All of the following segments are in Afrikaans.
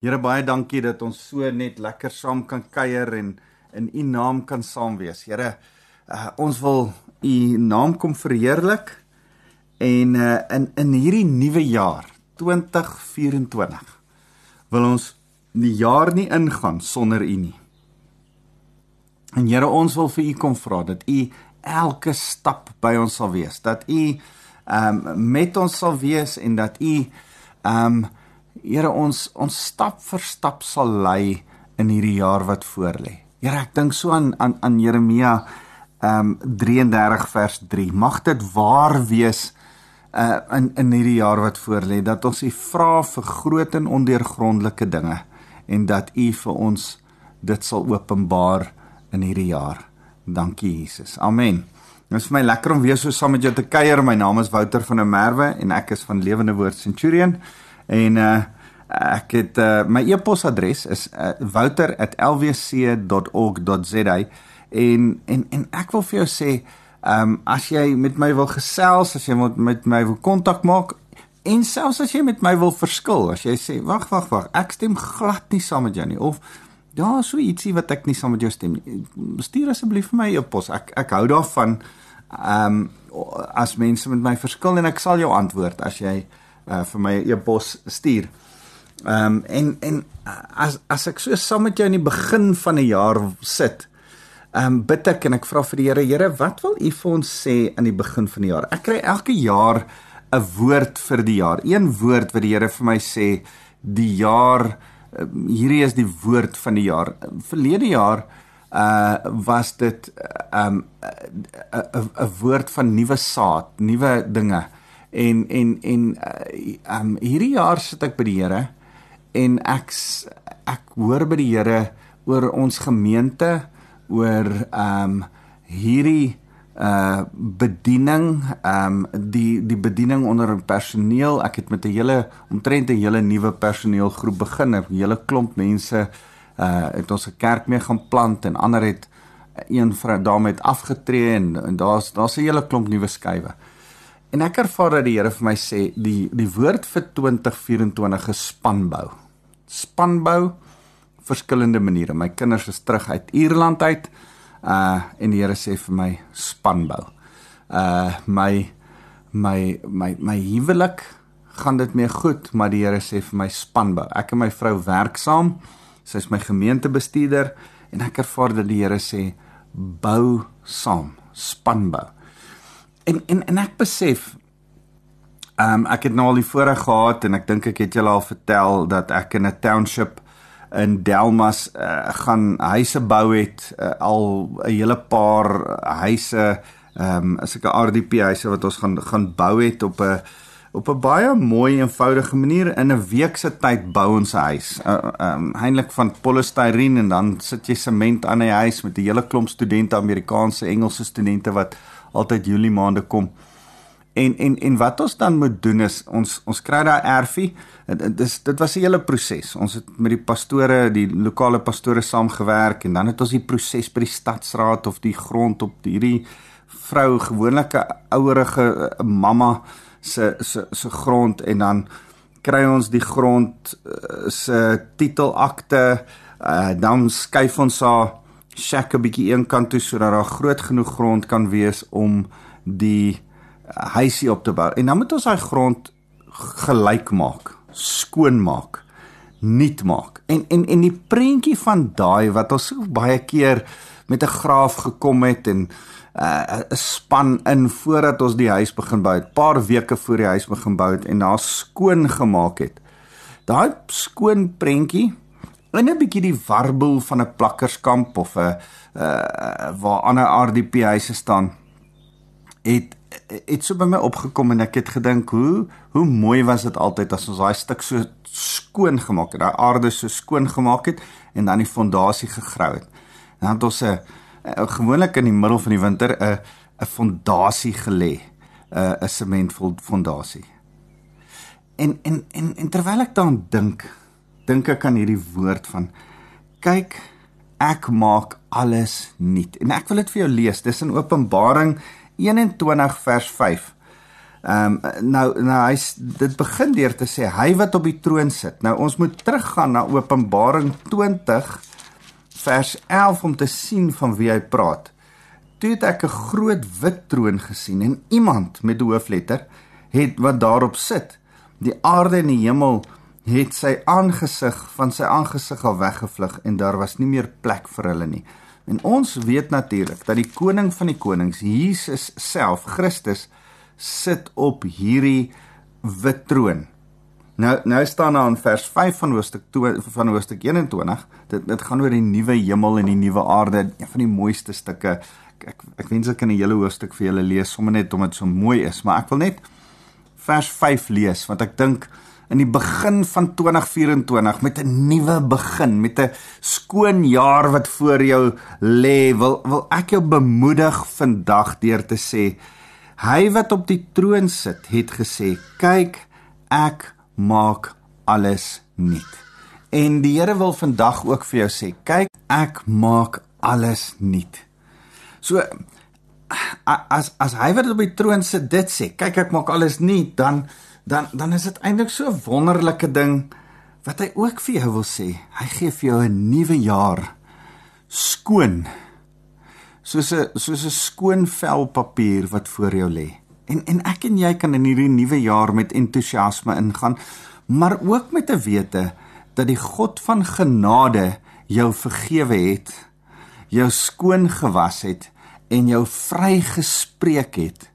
Here baie dankie dat ons so net lekker saam kan kuier en in u naam kan saam wees. Here, uh, ons wil u naam kom verheerlik en uh, in in hierdie nuwe jaar 2024 wil ons die jaar nie ingaan sonder u nie. En Here, ons wil vir u kom vra dat u elke stap by ons sal wees, dat u um, met ons sal wees en dat u um Here ons ons stap vir stap sal lei in hierdie jaar wat voorlê. Here ek dink so aan aan aan Jeremia ehm um, 33 vers 3. Mag dit waar wees uh in in hierdie jaar wat voorlê dat ons U vra vir groot en ondeurgrondelike dinge en dat U vir ons dit sal openbaar in hierdie jaar. Dankie Jesus. Amen. Dit is vir my lekker om weer so saam met jou te kuier. My naam is Wouter van der Merwe en ek is van Lewende Woord Centurion. En uh ek het uh my e-posadres is uh, wouter@lwc.org.za en en en ek wil vir jou sê um as jy met my wil gesels, as jy met, met my wil kontak maak en selfs as jy met my wil verskil, as jy sê wag wag wag, ek stem glad nie saam met jou nie of ja, so ietsie wat ek nie saam met jou stem nie. Stuur asseblief vir my e-pos. Ek ek hou daarvan um as mense met my verskil en ek sal jou antwoord as jy uh, vir my e-pos stuur. Ehm um, en en as as ek so saam met jou in die begin van 'n jaar sit, ehm um, bid ek en ek vra vir die Here, Here, wat wil U vir ons sê aan die begin van die jaar? Ek kry elke jaar 'n woord vir die jaar. Een woord wat die Here vir my sê, die jaar um, hierdie is die woord van die jaar. Verlede jaar uh was dit ehm um, 'n 'n woord van nuwe saad, nuwe dinge en en en uh, um hierdie jaar sit ek by die Here en ek ek hoor by die Here oor ons gemeente oor um hierdie uh bediening um die die bediening onder personeel. Ek het met 'n hele omtrent 'n hele nuwe personeelgroep begin 'n hele klomp mense uh het ons 'n kerk mee gaan plant en ander het een vrou daarmee afgetree en, en daar's daar's 'n hele klomp nuwe skuwe En ek ervaar dat die Here vir my sê die die woord vir 2024 is spanbou. Spanbou verskillende maniere. My kinders is terug uit Ierland uit. Uh en die Here sê vir my spanbou. Uh my my my my huwelik gaan dit mee goed, maar die Here sê vir my spanbou. Ek en my vrou werk saam. Sy is my gemeentebestuurder en ek ervaar dat die Here sê bou saam, spanbou en en en ek besef ehm um, ek het nou al die voorreg gehad en ek dink ek het julle al vertel dat ek in 'n township in Delmas uh, gaan huise bou het uh, al 'n hele paar huise ehm um, as ek 'n RDP huise wat ons gaan gaan bou het op 'n op 'n baie mooi eenvoudige manier in 'n week se tyd bou ons 'n huis. Ehm uh, um, eintlik van polystyreen en dan sit jy sement aan die huis met 'n hele klomp studente, Amerikaanse, Engelse studente wat altyd Julie maande kom. En en en wat ons dan moet doen is ons ons kry daai erfie. Dit is dit was 'n hele proses. Ons het met die pastore, die lokale pastore saamgewerk en dan het ons die proses by die stadsraad of die grond op hierdie vrou gewonelike ouerige eh, mamma se se se grond en dan kry ons die grond eh, se titelakte uh, dan skuif ons haar shack 'n bietjie een kant toe sodat daar groot genoeg grond kan wees om die huisie op te bou. En dan moet ons daai grond gelyk maak, skoon maak, nuut maak. En en en die prentjie van daai wat ons so baie keer met 'n graaf gekom het en uh, 'n uh, span in voordat ons die huis begin bou het, paar weke voor die huis begin bou het en daar skoon gemaak het. Daai skoon prentjie in 'n bietjie die warboel van 'n plakkerskamp of 'n uh waar ander RDP huise staan het het so by my opgekom en ek het gedink hoe hoe mooi was dit altyd as ons daai stuk so skoon gemaak het daai aarde so skoon gemaak het en dan die fondasie gegrou het. Dan het ons 'n gewoonlik in die middel van die winter 'n 'n fondasie gelê 'n 'n sementfondasie. En en en, en terwyl ek daaraan dink dink ek aan hierdie woord van kyk ek maak alles nuut. En ek wil dit vir jou lees. Dis in Openbaring 21 vers 5. Ehm um, nou nou hy dit begin deur te sê hy wat op die troon sit. Nou ons moet teruggaan na Openbaring 20 vers 11 om te sien van wie hy praat. Toe het ek 'n groot wit troon gesien en iemand met 'n hoofletter het wat daarop sit. Die aarde en die hemel het sy aangesig van sy aangesig al weggevlug en daar was nie meer plek vir hulle nie. En ons weet natuurlik dat die koning van die konings, Jesus self, Christus sit op hierdie wit troon. Nou nou staan daar in vers 5 van hoofstuk 2 van hoofstuk 21, dit dit gaan oor die nuwe hemel en die nuwe aarde, een van die mooiste stukke. Ek ek, ek wens ek kan 'n hele hoofstuk vir julle lees sommer net omdat dit so mooi is, maar ek wil net vers 5 lees want ek dink in die begin van 2024 met 'n nuwe begin, met 'n skoon jaar wat voor jou lê, wil wil ek jou bemoedig vandag deur te sê Hy wat op die troon sit, het gesê: "Kyk, ek maak alles nuut." En die Here wil vandag ook vir jou sê: "Kyk, ek maak alles nuut." So as as hy wat op die troon sit dit sê, "Kyk, ek maak alles nuut," dan dan dan is dit eintlik so 'n wonderlike ding wat hy ook vir jou wil sê. Hy gee vir jou 'n nuwe jaar skoon soos 'n soos 'n skoon vel papier wat voor jou lê. En en ek en jy kan in hierdie nuwe jaar met entoesiasme ingaan, maar ook met 'n wete dat die God van genade jou vergewe het, jou skoon gewas het en jou vrygespreek het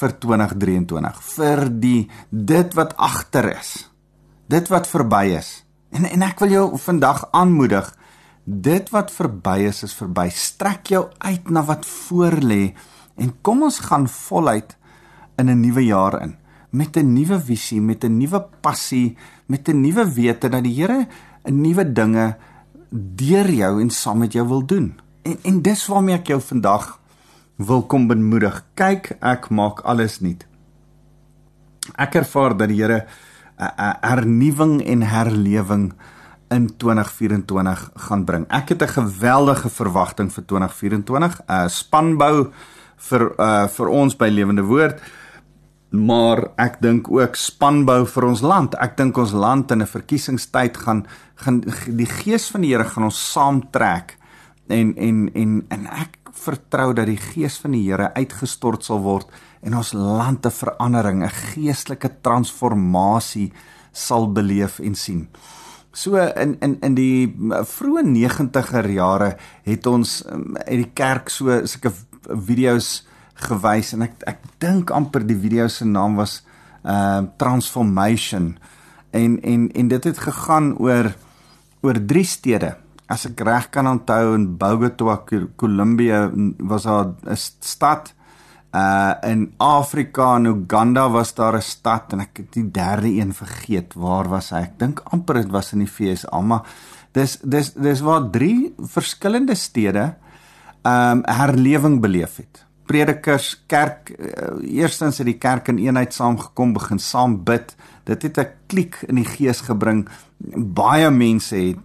vir 2023 vir die dit wat agter is dit wat verby is en en ek wil jou vandag aanmoedig Dit wat verby is, is verby. Strek jou uit na wat voor lê en kom ons gaan voluit in 'n nuwe jaar in met 'n nuwe visie, met 'n nuwe passie, met 'n nuwe wete dat die Here 'n nuwe dinge deur jou en saam met jou wil doen. En en dis waarmee ek jou vandag wil kom bemoedig. Kyk, ek maak alles nuut. Ek ervaar dat die Here 'n hernuwing en herlewing in 2024 gaan bring. Ek het 'n geweldige verwagting vir 2024, 'n spanbou vir uh vir ons by Lewende Woord. Maar ek dink ook spanbou vir ons land. Ek dink ons land in 'n verkiesingstyd gaan gaan die gees van die Here gaan ons saamtrek en en en en ek vertrou dat die gees van die Here uitgestort sal word en ons land 'n verandering, 'n geestelike transformasie sal beleef en sien. So in in in die vroeë 90er jare het ons um, uit die kerk so sulke video's gewys en ek ek dink amper die video se naam was uh transformation en en en dit het gegaan oor oor drie stede as ek reg kan onthou in Bogota Colombia was daar 'n stad Uh in Afrika en Uganda was daar 'n stad en ek het die derde een vergeet. Waar was hy? Ek dink amper dit was in die FSA, maar dis dis dis waar drie verskillende stede um herlewing beleef het. Predikers, kerk, uh, eerstens het die kerk in eenheid saamgekom, begin saam bid. Dit het 'n klik in die gees gebring. Baie mense het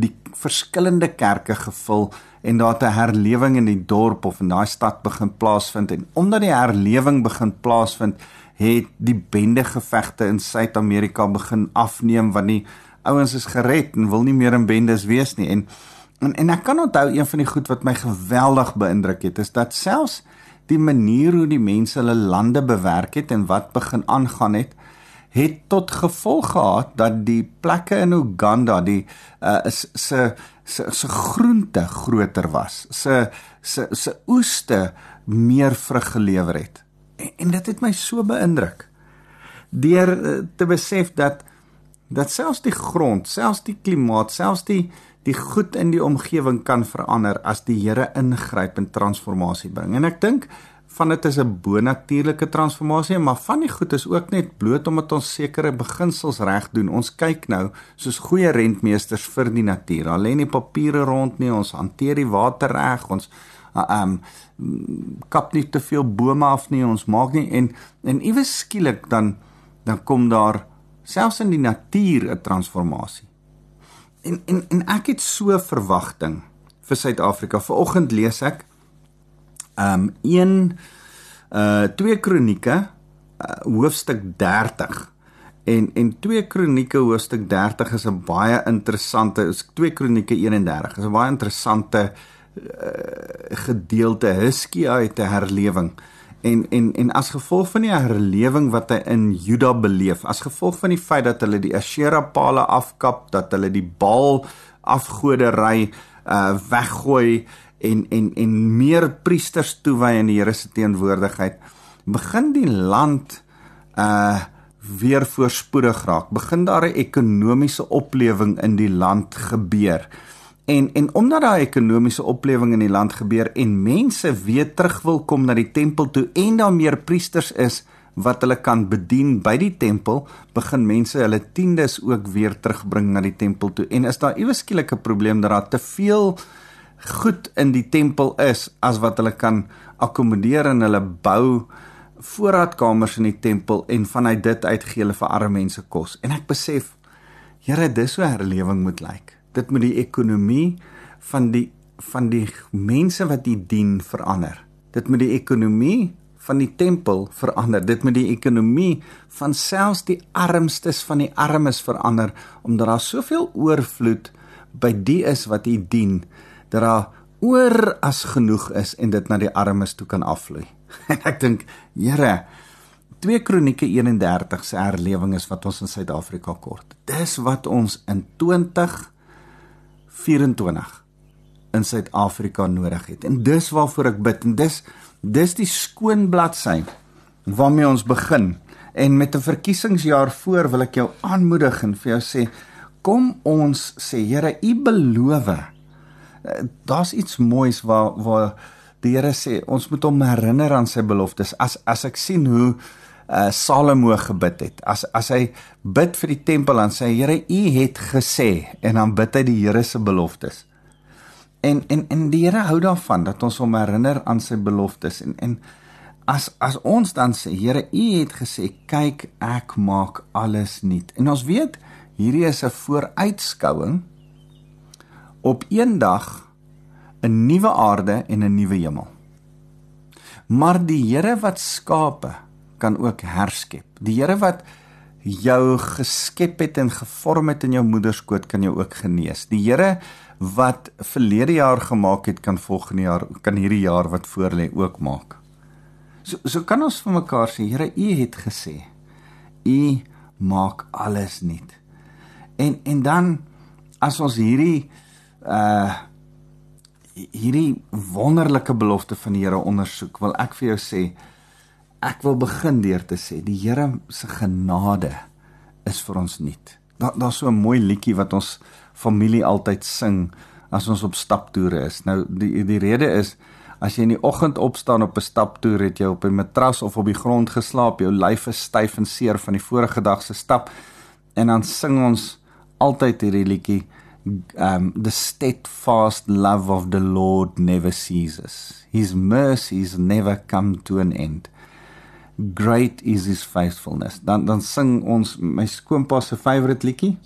die verskillende kerke gevul en daar 'n herlewing in die dorp of in daai stad begin plaasvind en omdat die herlewing begin plaasvind het die bende gevegte in Suid-Amerika begin afneem want die ouens is gered en wil nie meer in bendes wees nie en en, en ek kan onthou een van die goed wat my geweldig beïndruk het is dat selfs die manier hoe die mense hulle lande bewerk het en wat begin aangaan het het tot gevolg gehad dat die plekke in Uganda die uh, is se se se groente groter was. Se se se oeste meer vrug gelewer het. En, en dit het my so beïndruk. Deur uh, te besef dat dat selfs die grond, selfs die klimaat, selfs die die goed in die omgewing kan verander as die Here ingryp en transformasie bring. En ek dink van dit is 'n bonatuurlike transformasie, maar van die goed is ook net bloot omdat ons sekere beginsels reg doen. Ons kyk nou soos goeie rentmeesters vir die natuur. Al lê nie papiere rond nie, ons hanteer die water reg, ons ehm um, kap nie te veel bome af nie, ons maak nie en en iewes skielik dan dan kom daar selfs in die natuur 'n transformasie. En en en ek het so verwagting vir Suid-Afrika. Vanoggend lees ek um 1 uh 2 kronieke hoofstuk 30 en en 2 Kronieke hoofstuk 30 is 'n baie interessante is 2 Kronieke 31 is 'n baie interessante uh, gedeelte Hiskia het 'n herlewing en en en as gevolg van die herlewing wat hy in Juda beleef as gevolg van die feit dat hulle die Asherah pale afkap dat hulle die Baal afgodery uh weggooi en en en meer priesters toewy in die Here se teenwoordigheid begin die land uh weer voorspoedig raak. Begin daar 'n ekonomiese oplewing in die land gebeur en en omdat daar 'n ekonomiese oplewing in die land gebeur en mense weer terug wil kom na die tempel toe en daar meer priesters is wat hulle kan bedien by die tempel begin mense hulle tiendes ook weer terugbring na die tempel toe en is daar iewes skielik 'n probleem dat daar te veel goed in die tempel is as wat hulle kan akkommodeer en hulle bou voorraadkamers in die tempel en vanuit dit uit gee hulle vir arme mense kos. En ek besef, Here, dis hoe herlewing moet lyk. Dit moet die ekonomie van die van die mense wat U dien verander. Dit moet die ekonomie van die tempel verander. Dit moet die ekonomie van selfs die armstes van die armes verander omdat daar soveel oorvloed by die is wat U dien dat daar oor as genoeg is en dit na die armes toe kan afvloei. En ek dink, Here, 2 Kronieke 31 se herlewing is wat ons in Suid-Afrika kort. Dis wat ons in 2024 in Suid-Afrika nodig het. En dis waarvoor ek bid en dis dis die skoon bladsy waarmee ons begin. En met 'n verkiesingsjaar voor wil ek jou aanmoedig en vir jou sê kom ons sê Here, U beloof. Eh, daar's iets moois waar waar die Here sê ons moet hom herinner aan sy beloftes. As as ek sien hoe uh Salomo gebid het. As as hy bid vir die tempel dan sê Here, U het gesê en dan bid hy die Here se beloftes. En en en die Here hou daarvan dat ons hom herinner aan sy beloftes en en as as ons dan sê Here, U het gesê, kyk ek maak alles nuut. En ons weet hierdie is 'n vooruitskouing op eendag 'n nuwe aarde en 'n nuwe hemel. Maar die Here wat skape kan ook herskep. Die Here wat jou geskep het en gevorm het in jou moeder skoot kan jou ook genees. Die Here wat verlede jaar gemaak het kan volgende jaar kan hierdie jaar wat voorlê ook maak. So so kan ons vir mekaar sê, Here, U het gesê, U maak alles nuut. En en dan as ons hierdie uh hierdie wonderlike belofte van die Here ondersoek, wil ek vir jou sê ek wil begin deur te sê die Here se genade is vir ons nuut. Daar daar's so 'n mooi liedjie wat ons familie altyd sing as ons op staptoere is. Nou die die rede is as jy in die oggend opstaan op 'n staptoer het jy op 'n matras of op die grond geslaap, jou lyf is styf en seer van die vorige dag se stap en dan sing ons altyd hierdie liedjie um, the steadfast love of the Lord never ceases. His mercies never come to an end. Great is his faithfulness. Dan dan sing ons my skoonpa se favourite liedjie.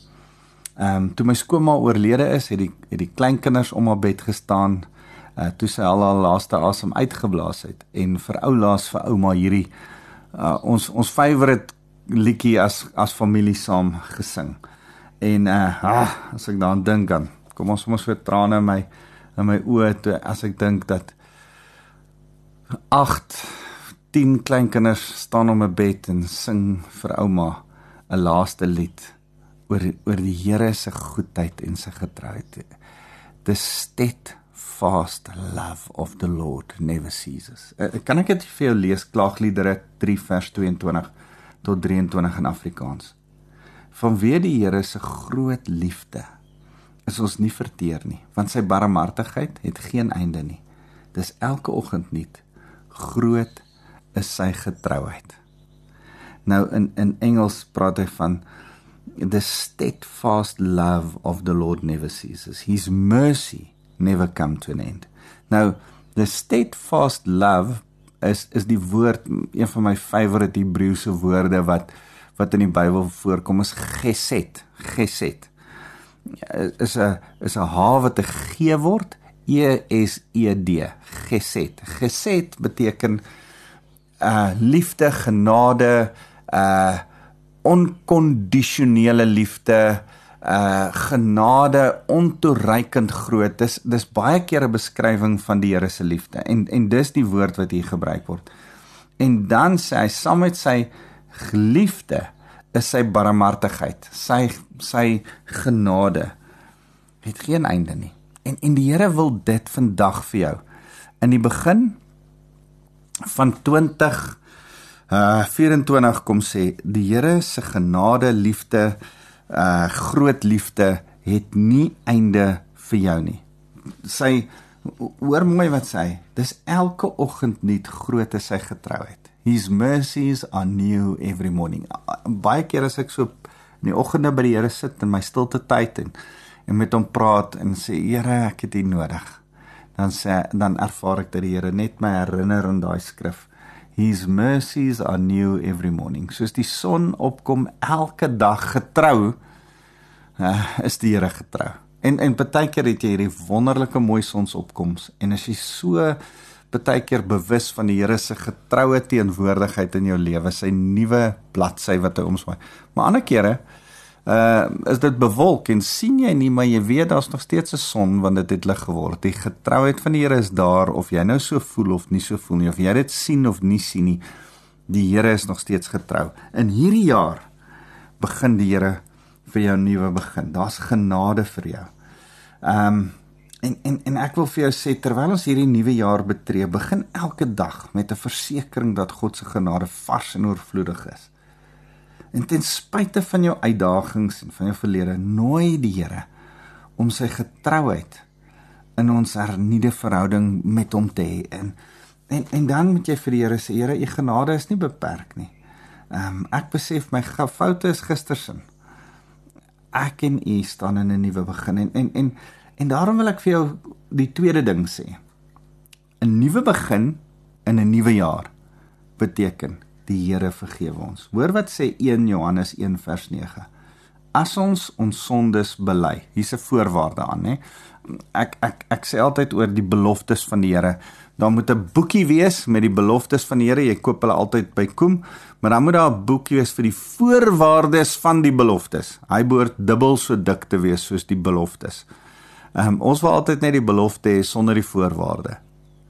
Ehm um, toe my skoonma oorlede is, het die het die kleinkinders om haar bed gestaan uh toe sy al haar laaste asem uitgeblaas het en vir oulaas vir ouma hierdie uh ons ons favourite liedjie as as familie saam gesing. En uh ah, as ek daaraan dink dan kom ons mos weer trane in my in my oë toe as ek dink dat 8 10 kleinkinders staan om 'n bed en sing vir ouma 'n laaste lied oor oor die Here se goedheid en sy getrouheid. The steadfast love of the Lord never ceases. Uh, kan ek dit vir jou lees Klaagliedere 3 vers 22 tot 23 in Afrikaans? vanweë die Here se groot liefde is ons nie verteer nie want sy barmhartigheid het geen einde nie dis elke oggend nuut groot is sy getrouheid nou in in Engels praat hy van the steadfast love of the Lord never ceases his mercy never come to an end nou the steadfast love is is die woord een van my favourite Hebreëse woorde wat wat in die Bybel voorkom is geset, geset. Is 'n is 'n h wat 'n g word, E S E D, geset. Geset beteken uh liefde, genade, uh onkondisionele liefde, uh genade ontoereikend groot. Dis dis baie keer 'n beskrywing van die Here se liefde en en dis die woord wat hier gebruik word. En dan sê hy saam met sy geliefde is sy barmhartigheid, sy sy genade het geen einde nie. En en die Here wil dit vandag vir jou. In die begin van 20 uh 24 kom sê die Here se genade, liefde, uh groot liefde het nie einde vir jou nie. Sy hoor mooi wat sê. Dis elke oggend nuut groot is sy getrouheid. His mercies are new every morning. Baie keer as ek so in die oggende by die Here sit in my stilte tyd en en met hom praat en sê Here, ek het U nodig. Dan sê dan ervaar ek dat die Here net my herinner aan daai skrif. His mercies are new every morning. Soos die son opkom elke dag getrou, uh, is die Here getrou. En en baie keer het jy hierdie wonderlike mooi sonsopkoms en as jy so baie keer bewus van die Here se getroue teenwoordigheid in jou lewe, sy nuwe bladsy wat hy omswaai. Maar ander kere uh is dit bewolk en sien jy nie maar jy weet daar's nog steeds 'n son want dit het lig geword. Die getrouheid van die Here is daar of jy nou so voel of nie so voel nie of jy dit sien of nie sien nie. Die Here is nog steeds getrou. In hierdie jaar begin die Here vir jou 'n nuwe begin. Daar's genade vir jou. Ehm um, en en en ek wil vir jou sê terwyl ons hierdie nuwe jaar betree, begin elke dag met 'n versekering dat God se genade vars en oorvloedig is. En ten spyte van jou uitdagings en van jou verlede, nooi die Here om sy getrouheid in ons hernuide verhouding met hom te hê. En, en en dan moet jy vir die Here sê, Here, u genade is nie beperk nie. Ehm um, ek besef my foute is gistersin. Ek en u staan in 'n nuwe begin en en en en daarom wil ek vir jou die tweede ding sê. 'n Nuwe begin in 'n nuwe jaar beteken die Here vergewe ons. Hoor wat sê 1 Johannes 1 vers 9. As ons ons sondes bely, hier's 'n voorwaarde aan, hè. Ek ek ek sê altyd oor die beloftes van die Here. Daar moet 'n boekie wees met die beloftes van die Here. Jy koop hulle altyd by Koem, maar dan moet daar 'n boekie wees vir die voorwaardes van die beloftes. Hy behoort dubbel so dik te wees soos die beloftes. Ehm um, ons wil altyd net die belofte hê sonder die voorwaarde.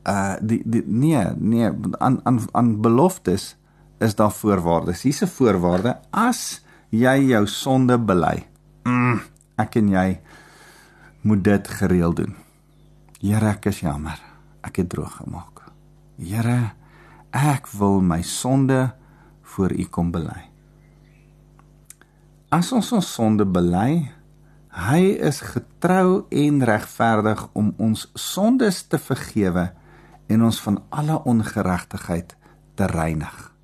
Uh die die nee, nee, aan aan aan beloftes is daar voorwaardes. Hier's 'n voorwaarde as jy jou sonde bely. Mm, ek en jy moet dit gereeld doen. Here, ek is jammer. Ek het droog gemaak. Here, ek wil my sonde voor U kom bely. As ons ons sonde bely, hy is getrou en regverdig om ons sondes te vergewe en ons van alle ongeregtigheid te reinig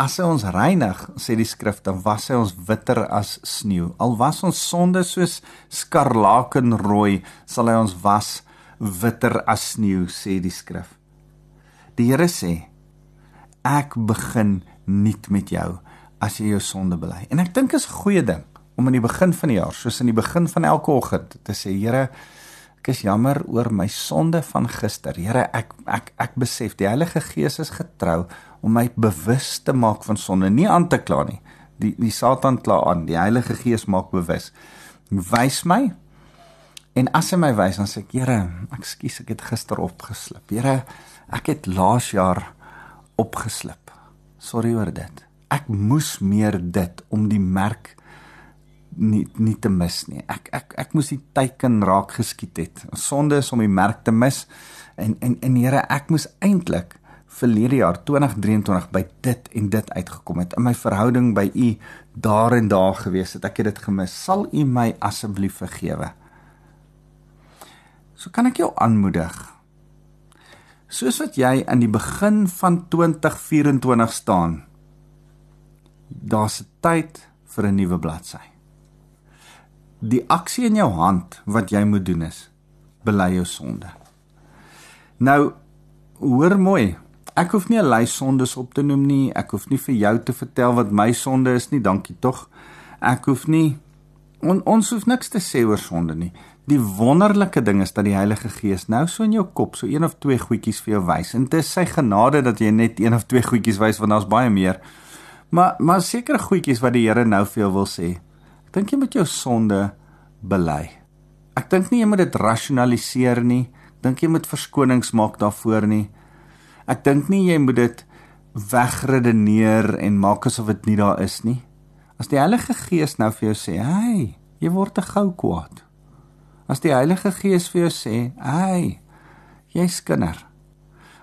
as hy ons reinig, sê die skrif, dan was hy ons witter as sneeu. Al was ons sonde soos skarlakenrooi, sal hy ons was witter as sneeu, sê die skrif. Die Here sê, ek begin nuut met jou as jy jou sonde bely. En ek dink is 'n goeie ding om in die begin van die jaar, soos in die begin van elke oggend, te sê, Here, ek is jammer oor my sonde van gister. Here, ek ek ek besef die Heilige Gees is getrou om my bewus te maak van sonde, nie aan te kla nie. Die die Satan kla aan, die Heilige Gees maak bewus. Wys my. En as hy my wys, dan sê ek, Here, ekskuus, ek het gister opgeslip. Here, ek het laas jaar opgeslip. Sorry oor dit. Ek moes meer dit om die merk nie nie te mis nie. Ek ek ek moes die teiken raak geskiet het. Sonde is om die merk te mis. En en en Here, ek moes eintlik verlede jaar 2023 by dit en dit uitgekom het. In my verhouding by u daar en daar gewees het ek het dit gemis. Sal u my asseblief vergewe? So kan ek jou aanmoedig. Soos wat jy aan die begin van 2024 staan daar's 'n tyd vir 'n nuwe bladsy. Die aksie in jou hand wat jy moet doen is bely jou sonde. Nou hoor mooi Ek hoef nie 'n lys sondes op te noem nie. Ek hoef nie vir jou te vertel wat my sonde is nie. Dankie tog. Ek hoef nie on, ons hoef niks te sê oor sonde nie. Die wonderlike ding is dat die Heilige Gees nou so in jou kop so een of twee goedjies vir jou wys. En dit is sy genade dat jy net een of twee goedjies wys want daar's baie meer. Maar maar sekere goedjies wat die Here nou vir jou wil sê. Ek dink jy moet jou sonde bely. Ek dink nie jy moet dit rasionaliseer nie. Dink jy moet verskonings maak daarvoor nie. Ek dink nie jy moet dit wegredeneer en maak asof dit nie daar is nie. As die Heilige Gees nou vir jou sê, "Hey, jy word te gou kwaad." As die Heilige Gees vir jou sê, "Hey, jy's kinder."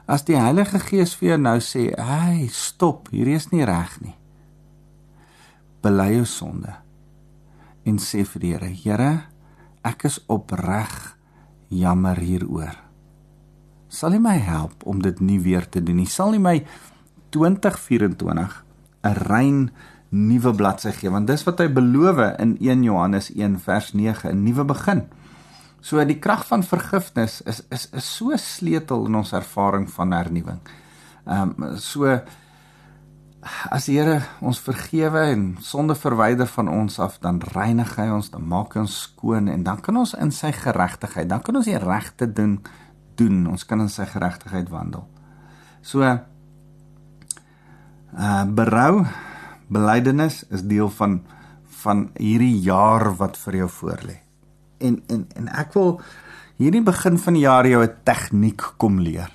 As die Heilige Gees vir jou nou sê, "Hey, stop, hierdie is nie reg nie." Bely jou sonde en sê vir die Here, "Here, ek is opreg jammer hieroor." Sal U my help om dit nie weer te doen nie? Sal U my 2024 'n rein nuwe bladsy gee want dis wat hy beloof in 1 Johannes 1 vers 9 'n nuwe begin. So die krag van vergifnis is is is so sleutel in ons ervaring van hernuwing. Ehm um, so as die Here ons vergewe en sonde verwyder van ons af, dan reinig hy ons, dan maak hy ons skoon en dan kan ons in sy geregtigheid, dan kan ons die regte doen doen. Ons kan in sy geregtigheid wandel. So uh berou belydenis is deel van van hierdie jaar wat vir jou voorlê. En en en ek wil hierdie begin van die jaar jou 'n tegniek kom leer.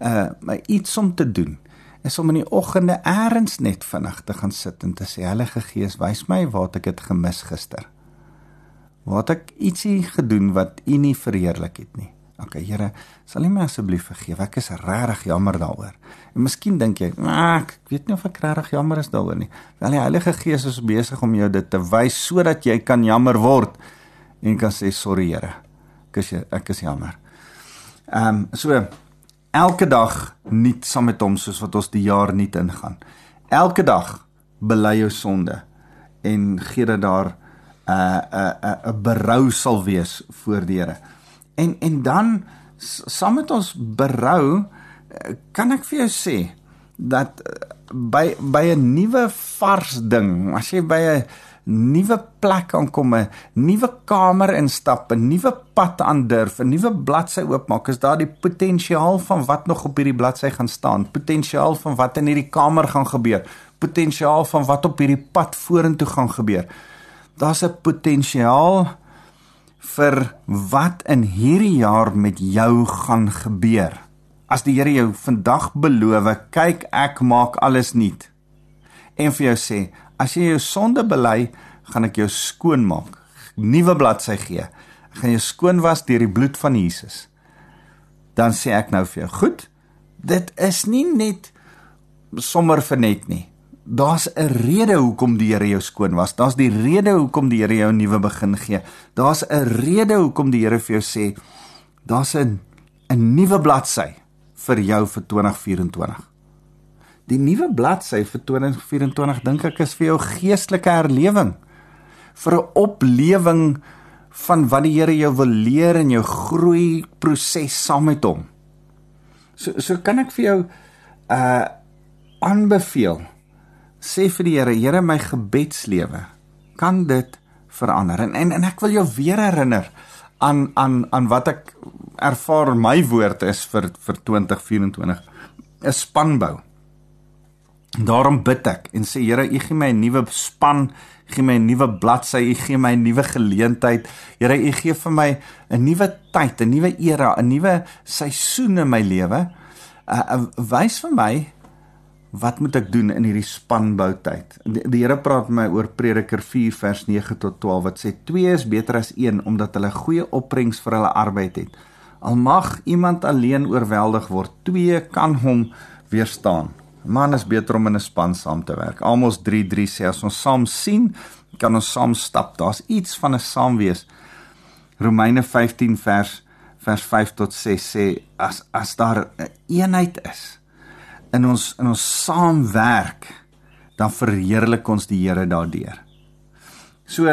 Uh my iets om te doen is om in die oggende eers net vinnig te gaan sit en te sê Heilige Gees, wys my waar ek dit gemis gister. Waar ek ietsie gedoen wat U nie verheerlik het nie. Okay, Here, sal U my asseblief vergewe? Ek is regtig jammer daaroor. En miskien dink jy, "Ag, ek weet nie of ek regtig jammer is daaroor nie." Wel, die Heilige Gees is besig om jou dit te wys sodat jy kan jammer word en kan sê, "Sorry, Here. Ek is ek is jammer." Ehm, um, so elke dag nuut saam met hom soos wat ons die jaar nuut ingaan. Elke dag bely jou sonde en gee dit daar 'n uh, 'n uh, 'n uh, 'n berou sal wees voor die Here. En en dan saam met ons berou eh, kan ek vir jou sê dat eh, by by 'n nuwe vars ding, as jy by 'n nuwe plek aankom, 'n nuwe kamer instap, 'n nuwe pad aandurf, 'n nuwe bladsy oopmaak, is daar die potensiaal van wat nog op hierdie bladsy gaan staan, potensiaal van wat in hierdie kamer gaan gebeur, potensiaal van wat op hierdie pad vorentoe gaan gebeur. Daar's 'n potensiaal vir wat in hierdie jaar met jou gaan gebeur. As die Here jou vandag beloof, kyk ek maak alles nuut. En vir jou sê, as jy jou sonde bely, gaan ek jou skoon maak. Nuwe bladsy gee. Ek gaan jou skoon was deur die bloed van Jesus. Dan sê ek nou vir jou, goed. Dit is nie net sommer vir net nie daar's 'n rede hoekom die Here jou skoon was. Daar's die rede hoekom die Here jou 'n nuwe begin gee. Daar's 'n rede hoekom die Here vir jou sê daar's 'n 'n nuwe bladsy vir jou vir 2024. Die nuwe bladsy vir 2024 dink ek is vir jou geestelike herlewing. vir 'n oplewing van wat die Here jou wil leer in jou groei proses saam met hom. So so kan ek vir jou uh aanbeveel sê vir die Here, Here my gebedslewe, kan dit verander? En, en en ek wil jou weer herinner aan aan aan wat ek ervaar my woord is vir vir 2024 'n spanbou. Daarom bid ek en sê Here, U gee my 'n nuwe span, gee my 'n nuwe bladsy, U gee my 'n nuwe geleentheid. Here, U gee vir my 'n nuwe tyd, 'n nuwe era, 'n nuwe seisoen in my lewe. Uh, uh wys vir my wat moet ek doen in hierdie spanbou tyd? Die, die Here praat met my oor Prediker 4 vers 9 tot 12 wat sê 2 is beter as 1 omdat hulle goeie opbrengs vir hulle arbeid het. Al mag iemand alleen oorweldig word, 2 kan hom weerstaan. Man is beter om in 'n span saam te werk. Amos 3:3 sê as ons saam sien, kan ons saam stap. Daar's iets van 'n saamwees. Romeine 15 vers vers 5 tot 6 sê as as daar 'n eenheid is, in ons in ons saamwerk dan verheerlik ons die Here daardeur. So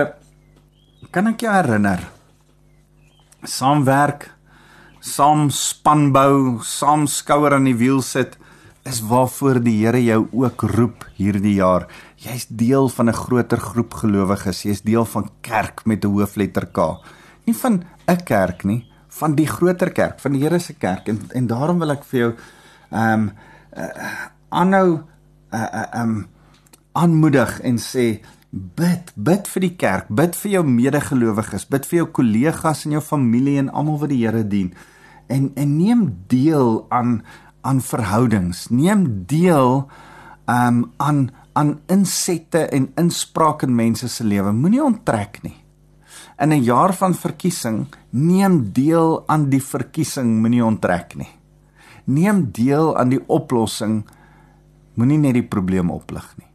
kan ek jou herinner saamwerk, saam spanbou, saam skouer aan die wiel sit is waarvoor die Here jou ook roep hierdie jaar. Jy's deel van 'n groter groep gelowiges. Jy's deel van kerk met 'n hoofletter K. Nie van 'n kerk nie, van die groter kerk, van die Here se kerk. En en daarom wil ek vir jou ehm um, uh, aanhou uh, uh, um aanmoedig en sê bid, bid vir die kerk, bid vir jou medegelowiges, bid vir jou kollegas en jou familie en almal wat die Here dien. En en neem deel aan aan verhoudings. Neem deel um aan aan insette en inspraak in mense se lewe. Moenie onttrek nie. In 'n jaar van verkiesing, neem deel aan die verkiesing, moenie onttrek nie. Neem deel aan die oplossing, moenie net die probleem oplig nie.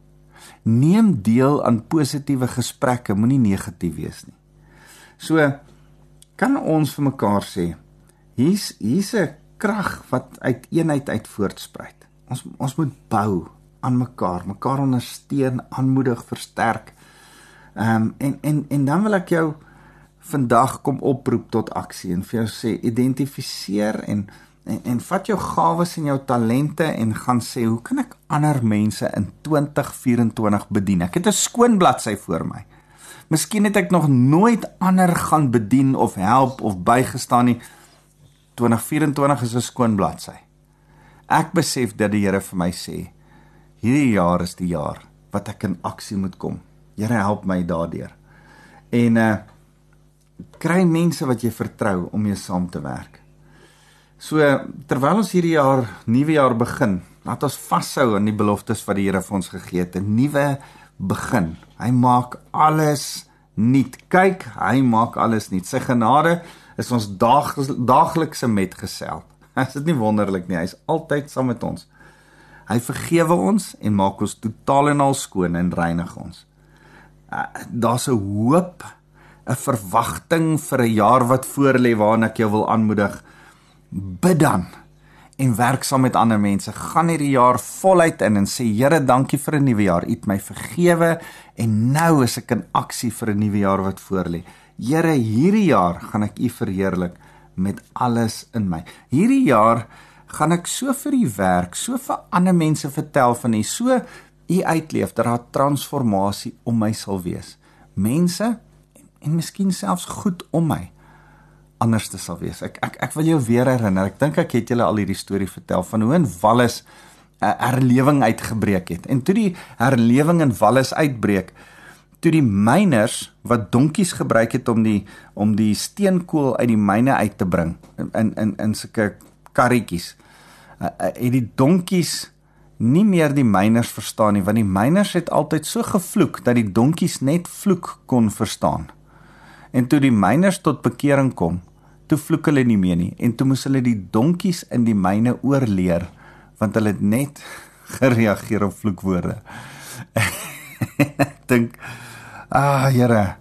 Neem deel aan positiewe gesprekke, moenie negatief wees nie. So kan ons vir mekaar sê, hier's hier's 'n krag wat uit eenheid uit voortspruit. Ons ons moet bou aan mekaar, mekaar ondersteun, aanmoedig, versterk. Ehm um, en en en dan wil ek jou vandag kom oproep tot aksie en vir jou sê identifiseer en en en vat jou gawes en jou talente en gaan sê hoe kan ek ander mense in 2024 bedien? Ek het 'n skoon bladsy voor my. Miskien het ek nog nooit ander gaan bedien of help of bygestaan nie. 2024 is 'n skoon bladsy. Ek besef dat die Here vir my sê, hierdie jaar is die jaar wat ek in aksie moet kom. Here help my daardeur. En uh kry mense wat jy vertrou om mee saam te werk. So terwyl ons hierdie jaar, nuwe jaar begin, laat ons vashou aan die beloftes wat die Here vir ons gegee het, 'n nuwe begin. Hy maak alles nuut. Kyk, hy maak alles nuut. Sy genade is ons dag, daaglikse metgesel. Is dit nie wonderlik nie? Hy's altyd saam met ons. Hy vergewe ons en maak ons totaal en al skoon en reinig ons. Uh, Daar's 'n hoop, 'n verwagting vir 'n jaar wat voorlê waarna ek jou wil aanmoedig. Bid dan en werk saam met ander mense. Gaan hierdie jaar voluit in en sê Here, dankie vir 'n nuwe jaar. U het my vergewe en nou is ek in aksie vir 'n nuwe jaar wat voorlê. Here, hierdie jaar gaan ek U verheerlik met alles in my. Hierdie jaar gaan ek so vir u werk, so vir ander mense vertel van u, so u uitleef dat daar transformasie om my sal wees. Mense en, en miskien selfs goed om my anders te sal wees. Ek ek ek wil jou weer herinner. Ek dink ek het julle al hierdie storie vertel van hoe in Wallis 'n herlewing uitgebreek het. En toe die herlewing in Wallis uitbreek, toe die myners wat donkies gebruik het om die om die steenkool uit die myne uit te bring in in in sulke karretjies. Uh, uh, het die donkies nie meer die myners verstaan nie, want die myners het altyd so gevloek dat die donkies net vloek kon verstaan. En toe die myners tot bekering kom, toe vloek hulle nie meer nie en toe moes hulle die donkies in die myne oorleer want hulle het net gereageer op vloekwoorde. Ek dink ah Here,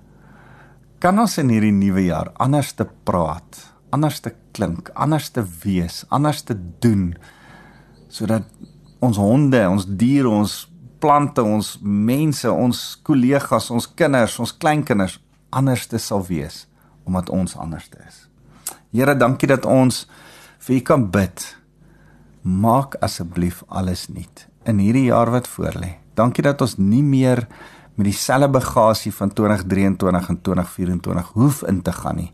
kan ons in hierdie nuwe jaar anders te praat? anders te klink, anders te wees, anders te doen sodat ons honde, ons diere, ons plante, ons mense, ons kollegas, ons kinders, ons kleinkinders anders te sal wees omdat ons anders is. Here, dankie dat ons vir U kan bid. Maak asseblief alles nuut in hierdie jaar wat voorlê. Dankie dat ons nie meer met dieselfde bagasie van 2023 en 2024 hoef in te gaan nie.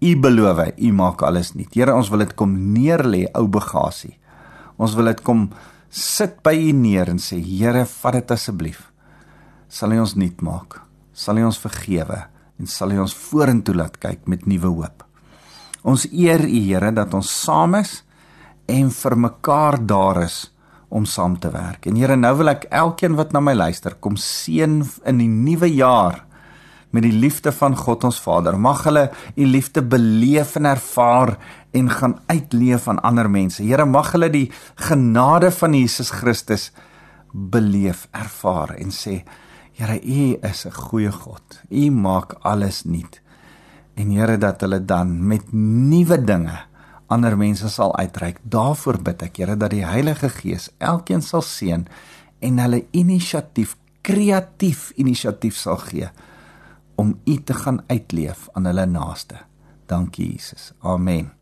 U beloof, U maak alles nuut. Here, ons wil dit kom neerlê, ou bagasie. Ons wil dit kom sit by U neer en sê, Here, vat dit asseblief. Sal U ons nuut maak? Sal U ons vergewe en sal U ons vorentoe laat kyk met nuwe hoop? Ons eer U, Here, dat ons saam is en vir mekaar daar is om saam te werk. En Here, nou wil ek elkeen wat na my luister, kom seën in die nuwe jaar met die liefde van God ons Vader. Mag hulle u liefde beleef en ervaar en gaan uitleef aan ander mense. Here, mag hulle die genade van Jesus Christus beleef, ervaar en sê, Here, u is 'n goeie God. U maak alles nuut. En Here, dat hulle dan met nuwe dinge ander mense sal uitreik. Daarvoor bid ek, Here, dat die Heilige Gees elkeen sal seën en hulle inisiatief kreatief inisiatief sal gee om U te gaan uitleef aan hulle naaste. Dankie Jesus. Amen.